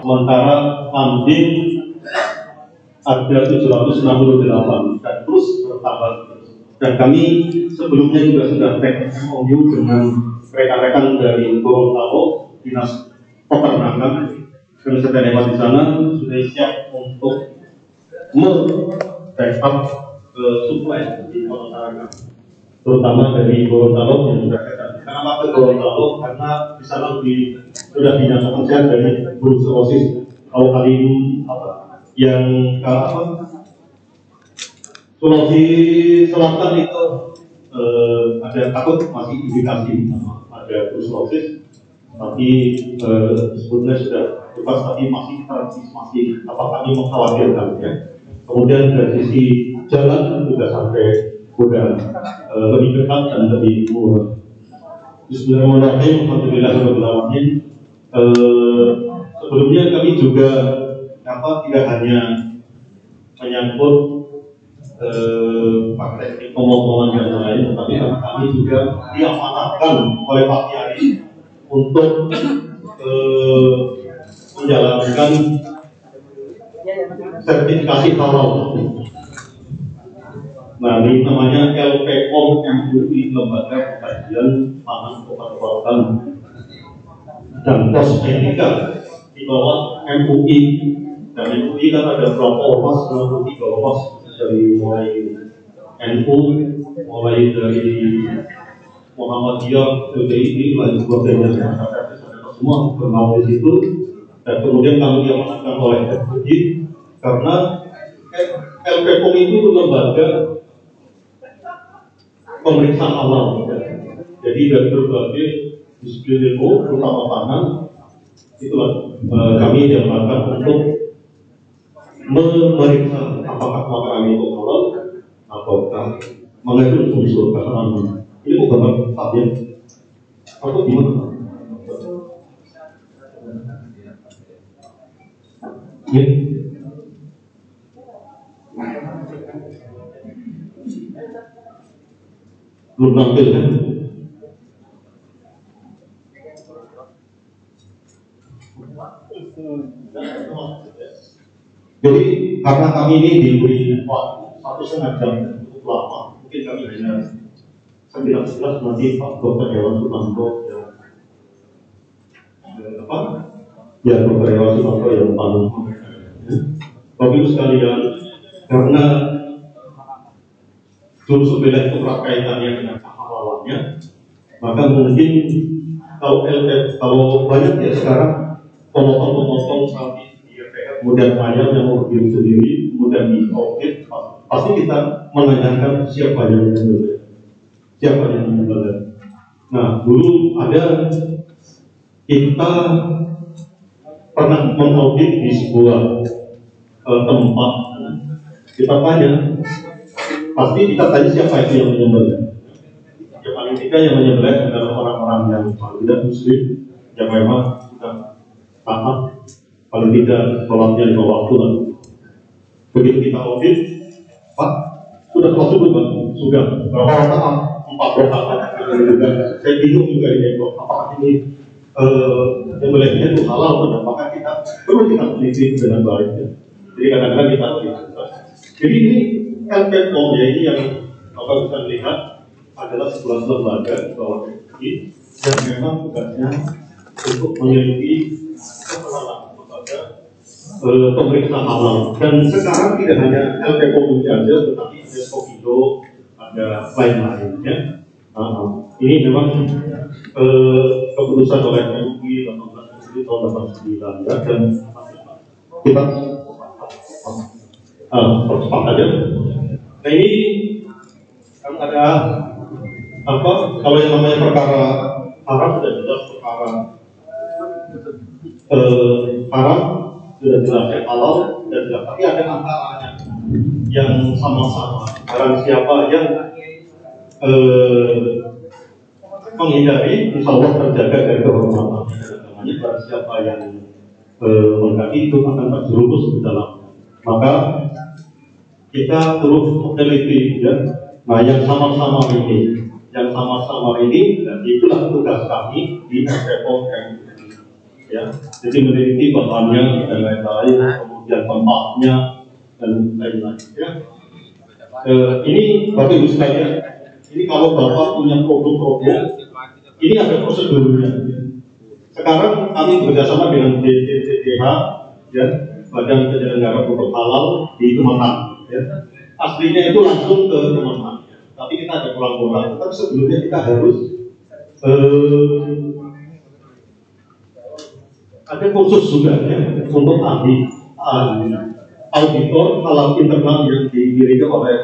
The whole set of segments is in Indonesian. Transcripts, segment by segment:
sementara Andin ada 768 dan terus bertambah. Dan kami sebelumnya juga sudah take MOU dengan rekan-rekan dari Gorontalo dinas peternakan dan sedang lewat di sana sudah siap untuk me-backup ke supply di masyarakat terutama dari Gorontalo yang sudah kita kenapa ke Gorontalo karena di sana lebih sudah dinyatakan sehat dari brucellosis. Kalau kali ini apa? Yang apa? Sulawesi Selatan itu eh, ada takut masih indikasi. Ada brucellosis tapi eh, sebetulnya sudah bebas tapi masih transis masih apa kami mengkhawatirkan ya. Kemudian dari sisi jalan juga sampai sudah eh, lebih dekat dan lebih murah. Bismillahirrahmanirrahim. Alhamdulillahirrahmanirrahim eh, sebelumnya kami juga apa tidak hanya menyangkut eh, Pak teknik pemotongan yang lain, tetapi kami juga diamanatkan oleh Pak Kiai untuk eh, menjalankan sertifikasi halal. Nah, ini namanya LPOM MUI Lembaga Pengkajian Pangan Obat-obatan dan Pos Etika di bawah MUI dan MUI kan ada berapa ormas, 63 ormas dari mulai NU, mulai dari Muhammadiyah, PBI, lain sebagainya, semua bernaung di situ dan kemudian kami diamanatkan oleh FUI karena LPPOM itu lembaga pemeriksaan awal jadi dari berbagai disiplin ilmu terutama pangan itulah eh, kami diamanatkan untuk memeriksa apakah makanan itu halal ataukah mengandung unsur keharaman ini bukan gambar ya atau gimana Ya. Belum tampil kan? Jadi karena kami ini diberi waktu satu setengah jam cukup lama, mungkin kami hanya sembilan sebelas nanti Pak Dokter Dewan Sutanto yang apa? Ya Dokter Dewan Sutanto yang paling Bapak sekalian, karena jurus beda itu erat kaitannya dengan kehalalannya, maka mungkin kalau LF, kalau banyak ya sekarang pemotong-pemotong sapi di RPR, kemudian ayam yang berdiri sendiri, kemudian di audit, pasti kita menanyakan siapa yang menyembelih, siapa yang menyembelih. Nah, dulu ada kita pernah mengaudit di sebuah uh, tempat. Kita tanya pasti kita tanya siapa itu yang menyembelih. Yang paling tidak yang menyembelih adalah orang-orang yang tidak muslim yang memang taat paling tidak sholatnya lima waktu lah. Begitu kita audit pak sudah sholat subuh sudah. Berapa rakaat empat rakaat saya bingung juga ini apakah ini yang melihatnya itu halal atau maka kita perlu kita teliti dengan baik? Ya. Jadi kadang-kadang kita. Jadi ini LPPOM ya ini yang Bapak bisa lihat adalah sebuah lembaga di bawah yang memang tugasnya untuk lembaga eh, pemeriksaan halal. Dan sekarang tidak hanya LPPOM saja, tetapi ada Skokido, ada lain-lainnya. Uh, ini memang eh, keputusan oleh MUI 18 Juli tahun 89 ya dan kita uh, percepat aja. Nah ini kan ada apa kalau yang namanya perkara haram sudah jelas perkara eh, haram sudah jelas halal dan jelas tapi ada antaranya yang sama-sama. Barang siapa yang eh, menghindari insya Allah terjaga dari kehormatan. Namanya barang siapa yang eh, itu akan terjerumus di dalam. Maka kita terus meneliti ya. Nah yang sama-sama ini yang sama-sama ini dan itulah tugas kami di SPO ya. Jadi meneliti bahannya dan lain-lain, kemudian tempatnya dan lain-lain. Ya. Eh, ini Bapak Ibu sekalian, ini kalau Bapak punya produk-produk, ini ada prosedurnya. Sekarang kami bekerjasama dengan BPTH, ya, Badan Penyelenggara Produk Halal di Kemenang. Ya. Aslinya itu langsung ke Kemenang. Ya. Tapi kita ada kurang-kurang. Tapi sebelumnya kita harus eh, ada kursus juga ya untuk ahli auditor halal internal yang dimiliki oleh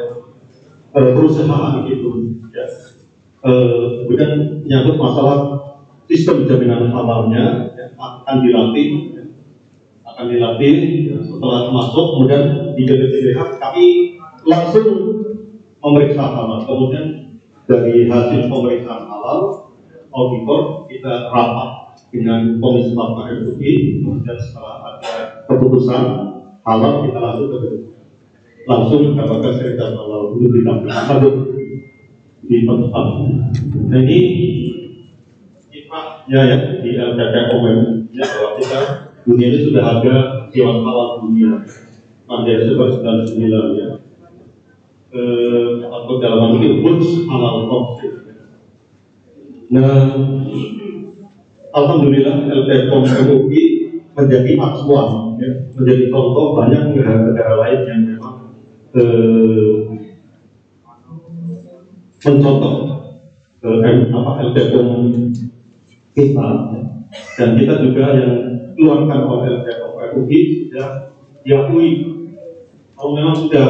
uh, perusahaan itu. Ya. Uh, kemudian menyangkut masalah sistem jaminan halalnya ya, akan dilatih, ya. akan dilatih ya, setelah masuk kemudian di BPPDH kami langsung memeriksa halal. Kemudian dari hasil pemeriksaan halal auditor kita rapat dengan Komisi Fatwa MUI kemudian setelah ada keputusan halal kita langsung ke langsung mendapatkan sertifikat halal dulu ditampilkan di tempat. Nah ini kiprahnya ya di LPPOM ya bahwa kita dunia ini sudah ada hewan halal dunia Mandiri Super 99 ya eh, atau dalam ini Woods halal konflik. Nah, Alhamdulillah LPPOM MUI menjadi acuan, ya, menjadi contoh banyak negara-negara lain yang memang eh, mencontoh eh, apa kita ya. dan kita juga yang keluarkan oleh LPPOM MUI sudah diakui kalau memang sudah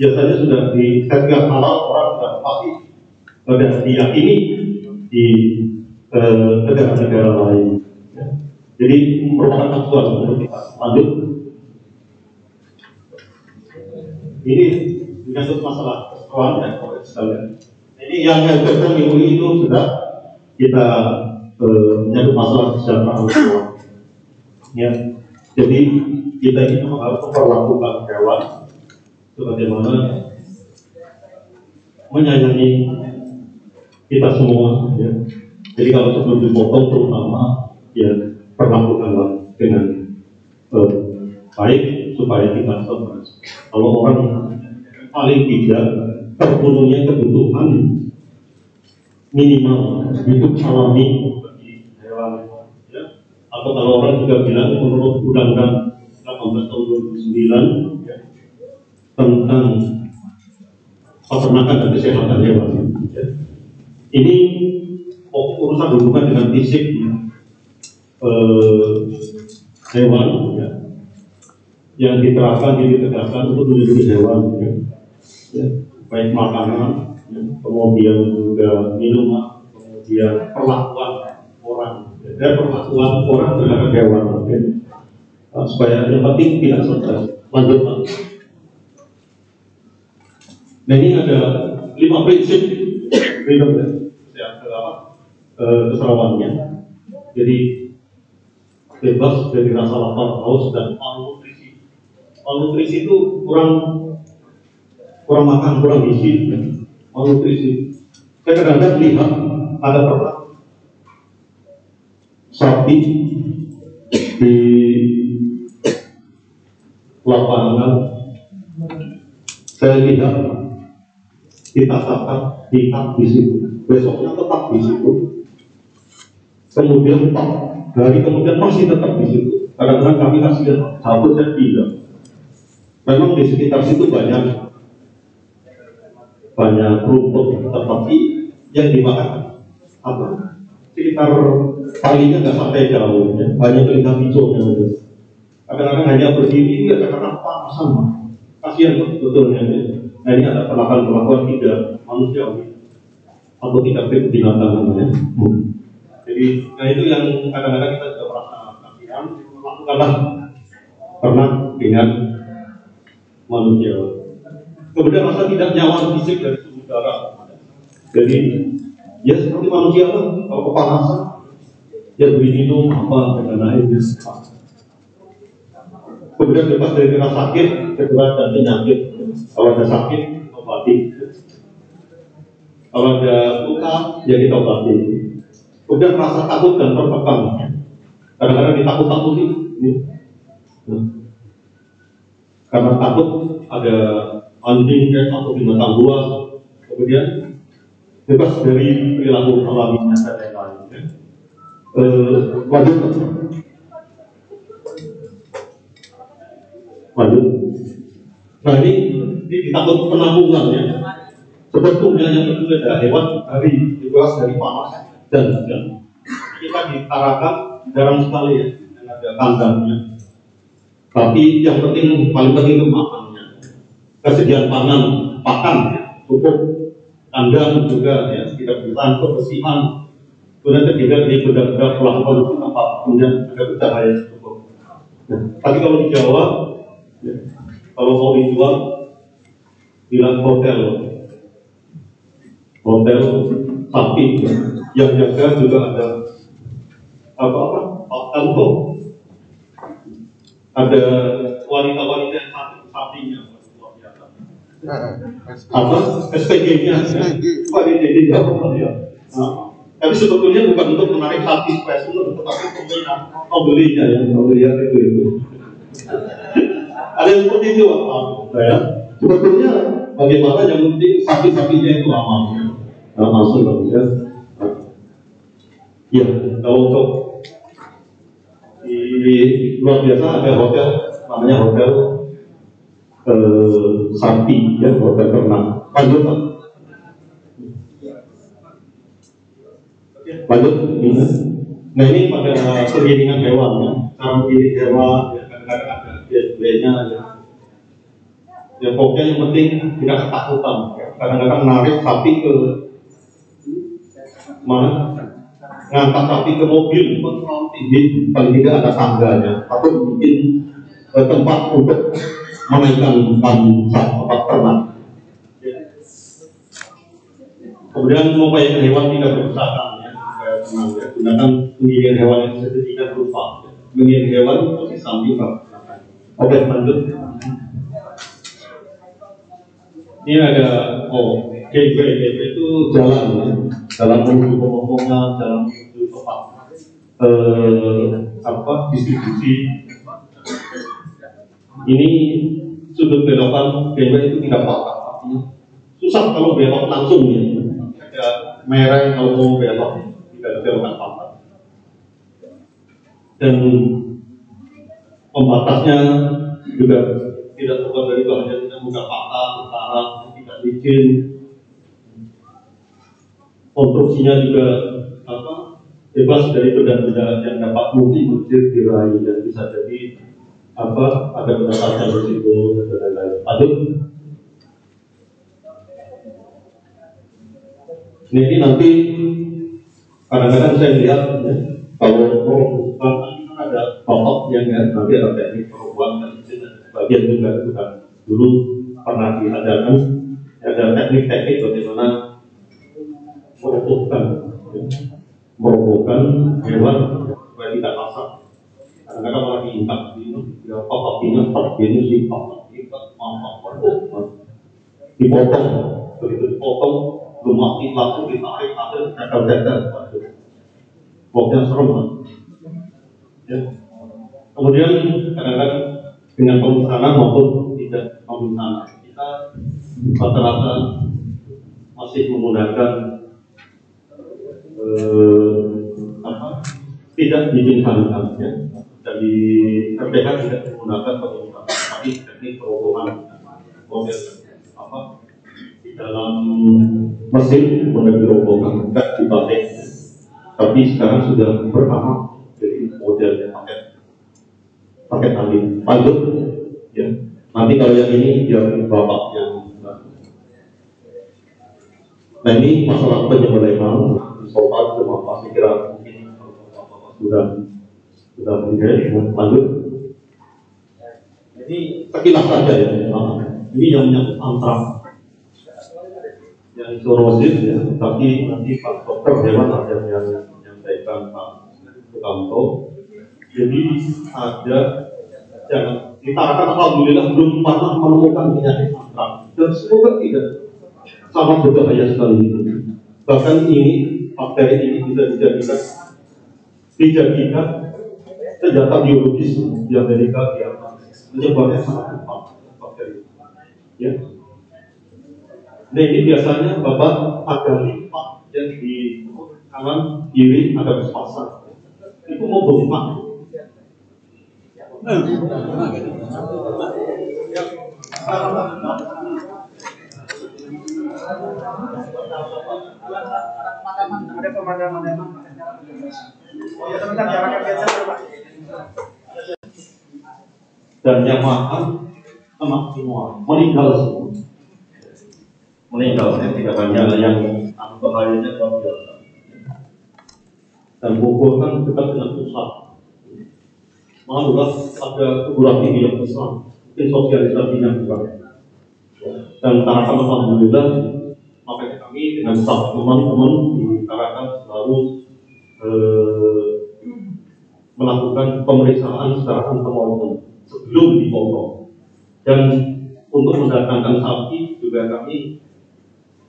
biasanya sudah di sertifikat halal orang sudah pasti sudah diyakini di eh, negara-negara lain. Ya. Jadi merupakan acuan untuk kita. Lanjut. Ini menyangkut masalah keseruan dan sekalian. Ini yang yang minggu itu sudah kita eh, menyangkut masalah kesejahteraan hewan. Ya. Jadi kita ini harus memperlakukan hewan sebagaimana menyayangi kita semua ya. Jadi kalau sebelum dipotong terutama ya perlakukanlah dengan eh, baik supaya kita stres. Kalau orang paling tidak terpenuhnya kebutuhan minimal hidup alami ya. Atau kalau orang juga bilang menurut Undang-Undang 18 tahun 2009 ya, tentang peternakan dan kesehatan hewan. Ya. Ini urusan hubungan dengan fisik eh, hewan ya, yang diterapkan, yang ditegakkan untuk melindungi hewan, ya. Ya, baik makanan, ya, kemudian juga minuman, kemudian perlakuan orang, ya, dan perlakuan orang terhadap hewan, ya. Supaya yang penting tidak stres. Lanjut, Pak. Nah ini ada lima prinsip freedom ya, ya eh, keserawannya. Jadi bebas dari rasa lapar, haus dan malnutrisi. Malnutrisi itu kurang kurang makan, kurang gizi, malnutrisi. Saya kadang-kadang lihat ada pernah sapi di lapangan saya lihat kita tangkap hitam di situ besoknya tetap di situ kemudian hari kemudian masih tetap di situ. Kadang-kadang kami kasih satu saya tidak memang di sekitar situ banyak banyak rumput tetapi yang dimakan. Apa? Sekitar palingnya nggak sampai jauh ya. banyak telinga hijaunya kadang-kadang hanya berdiri ya kadang-kadang panas sama. Kasihan betulnya ya. nah ini ada perlakuan-perlakuan tidak manusiawi. Atau tidak binatang namanya hmm. Jadi nah itu yang kadang-kadang kita juga merasa kasihan lakukanlah pernah dengan manusia kemudian masa tidak nyaman fisik dari suhu udara jadi ya seperti manusia lah kalau kepanasan ya minum apa dan lain kemudian bebas dari rasa sakit, cedera dan penyakit. Kalau ada sakit, obati. Kalau ada luka, ya kita obati. Kemudian rasa takut dan tertekan. kadang-kadang ditakut-takuti. Ya. Karena takut ada anjing kayak atau binatang buas kemudian bebas dari perilaku alaminya dan lain-lain ya. Eh, lanjut lanjut. Nah ini, ini ditakut penampungan ya. Sebetulnya yang itu ada hewan dari dibebas dari panas dan hujan kita ditarakan jarang sekali ya yang ada kandangnya tapi yang penting paling penting itu makannya. Kesediaan pangan pakan ya, cukup. Kandang juga ya kita bertahan kebersihan kemudian ketiga di benda-benda pelanggan itu tempat kemudian ada cahaya cukup. Nah, tapi kalau di Jawa ya, kalau mau dijual bilang hotel. Hotel sapi ya. yang jaga juga ada apa apa? Apa ada wanita-wanita yang satu sapinya apa? SPG-nya SPG Pak ini ya. Tapi sebetulnya bukan untuk menarik hati spesimen, tetapi pembelinya, pembelinya ya, pembelinya itu itu. Ada yang seperti itu apa? Ya. Sebetulnya bagaimana yang penting sapi-sapinya itu aman, nah, masuk ya. Ya, kalau untuk di luar biasa ada hotel namanya hotel eh, sapi ya hotel ternak lanjut pak. Lanjut nah ini pada pengiringan hewan ya. Cara mengiring hewan ya kadang-kadang ada biaya ya. Ya pokoknya yang penting tidak ketakutan ya. kadang-kadang narik sapi ke mana ngangkat sapi ke mobil terlalu tinggi paling tidak ada tangganya. Atau bikin eh, tempat untuk menaikkan ban tempat ternak kemudian mengupayakan hewan tidak berkesakan ya, gunakan penggilingan hewan yang seketika berupa. Penggilingan hewan posisi samping oke lanjut. Ini ada oh gateway gateway itu jalan ya dalam menuju pemotongan dalam menuju tempat eh, apa? Distribusi. Ini sudut belokan gateway itu tidak patah artinya susah kalau belok langsung ya. Ada merah kalau mau belok tidak belokan patah dan pembatasnya juga tidak terbuat dari bahan yang mudah patah, berkarat, tidak licin, konstruksinya juga apa bebas dari benda-benda yang dapat mungkin mengusir diraih dan bisa jadi apa ada mendapatkan risiko dan lain-lain. Aduk. Nah, ini nanti kadang-kadang saya lihat ya, kalau perubahan ada pokok yang ya, nanti ada teknik perubahan dan sebagian juga sudah dulu pernah diadakan ada teknik-teknik bagaimana merobohkan merobohkan hewan supaya tidak masak. Kadang-kadang malah diintak ini ya papakinya papakinya si papakinya mantap dipotong. Begitu dipotong belum mati langsung ditarik ada tetel-tetel pokoknya serem kan ya. kemudian kadang-kadang dengan pemesanan maupun tidak pemesanan kita rata-rata masih menggunakan eh, apa, tidak diizinkan ya. Dari RPH tidak menggunakan pengumuman, tapi teknik perobohan model apa di dalam mesin kemudian dirobohkan tidak dibalik. Tapi sekarang sudah bertahap jadi modelnya pakai pakai tali lanjut ya. Nanti kalau yang ini biar bapak yang Nah ini masalah penyembelihan soal cuma pasti kira mungkin sudah sudah menjadi lanjut. Jadi sekilas saja ya. Ini yang menyangkut antrak yang isorosis ya, tapi nanti Pak Dokter Dewan ada yang menyampaikan Pak Sukamto. Jadi ada yang ditarakan alhamdulillah belum pernah menemukan penyakit antrak dan semoga tidak sangat berbahaya sekali. Bahkan ini bakteri ini bisa dijadikan dijadikan senjata biologis di Amerika di atas menyebarnya sangat cepat bakteri. Ya. Nah ini biasanya bapak ada lipat yang di kanan kiri ada sepasang itu mau bengkak. Ada pemandangan Oh ya sebentar jaraknya biasa Pak. dan makan emak semua. Meninggal semua. Meninggal ya tidak hanya yang bahayanya luar biasa dan Bogor kan dekat dengan pusat. Malah ada tinggi yang besar mungkin sosialisasinya kurang. Dan Tarakan Alhamdulillah dengan staff teman-teman di selalu eh, melakukan pemeriksaan secara antemortem sebelum dipotong dan untuk mendatangkan sapi juga kami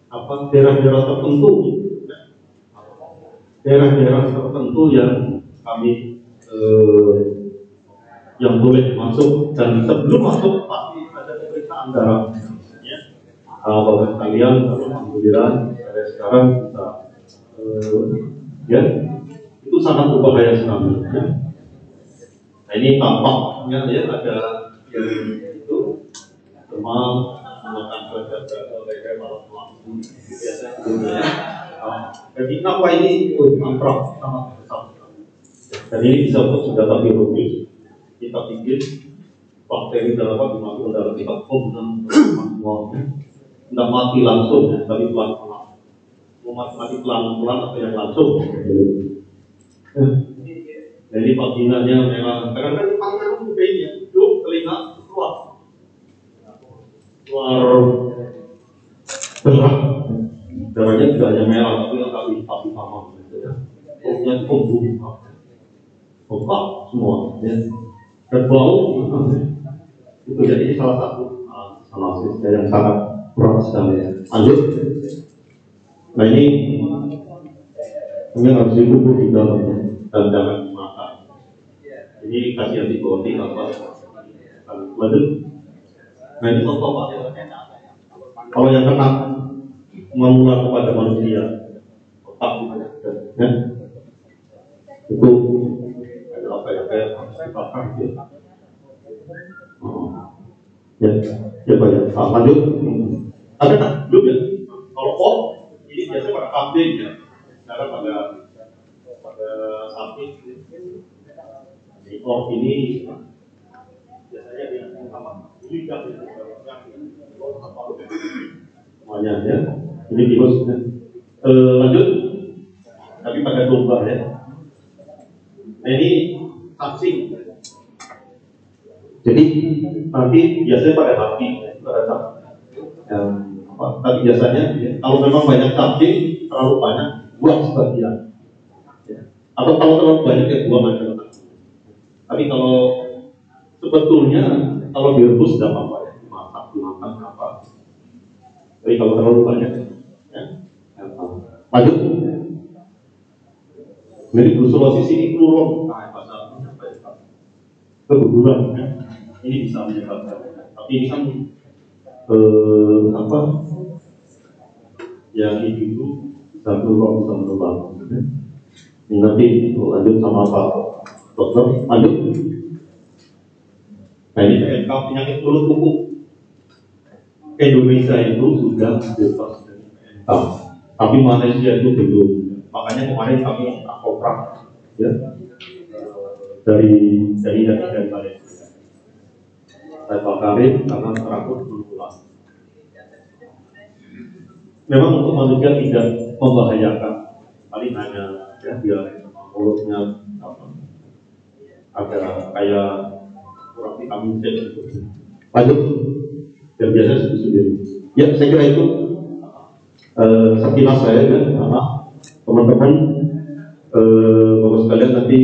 apa daerah-daerah tertentu daerah-daerah tertentu yang kami eh, yang boleh masuk dan sebelum masuk pasti ada pemeriksaan darah ya. Bapak sekalian alhamdulillah dari sekarang bisa eh, ya itu sangat berbahaya sekali ya. Nah ini tampaknya ya ada yang itu demam, makan badan mereka malah langsung biasa gitu ya. Nah, jadi apa ini oh, antrak sangat besar. Dan ini bisa untuk senjata biologis. Kita pikir bakteri dalam apa dimasukkan dalam kita oh bukan tidak mati langsung tapi pelan pelan mau mati mati pelan pelan atau yang langsung? Jadi vaginanya memang karena kan panjang kupingnya, hidung, telinga keluar, keluar. Darah. Darahnya tidak hanya merah tapi tapi tapi sama gitu ya. Pembunuh, otak semua ya. Dan bau itu jadi salah satu analisis yang sangat berat sekali ya. Lanjut. Nah ini ini harus dikubur di dalamnya dan jangan dimakan. Ini kasih antibiotik apa? Lanjut. Nah ini contoh pak. Kalau yang kena menular kepada manusia, otak ya. itu ada apa ya kayak dibakar gitu. Oh. Ya, ya pak ya. Lanjut. Ada tak? Belum ya? Kalau oh, ini biasanya pada kambing ya. Sekarang pada pada sapi di org ini biasanya dia apa lidah semuanya ya. Ini ya. e, lanjut. Tapi pada domba ya. Nah ini saksi jadi nanti biasanya pada sapi pada sapi ya, tapi biasanya ya, kalau memang banyak sapi terlalu banyak buang sebagian. Atau kalau terlalu banyak ya buang aja. Tapi kalau sebetulnya kalau direbus tidak apa-apa ya masak dimakan apa tapi kalau terlalu banyak ya, ya lanjut. Jadi di Sulawesi sini klurun nah, bahasa ya keguguran ya. ini bisa menyebabkan tapi ini kan eh, apa yang ini itu bisa klurun bisa. Ini nanti lanjut sama Pak Dokter, lanjut. Nah ini PMK penyakit mulut kuku. Indonesia itu sudah bebas dari PMK, tapi Malaysia itu belum. Makanya kemarin kami minta kontrak ya dari dari dari Malaysia. Saya Pak Karim karena terakut berulang. Memang untuk manusia tidak membahayakan, paling hanya ya dia mulutnya apa. Ada kayak kurang vitamin C gitu. lanjut dan biasanya sendiri ya saya kira itu eh, sekilas saya ya teman-teman. Eh, bapak sekalian nanti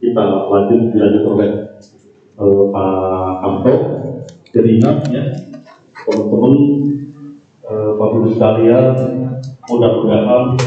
kita lanjut dilanjut oleh eh, Pak Kamto ingat ya. Teman-teman Bapak Ibu sekalian mudah-mudahan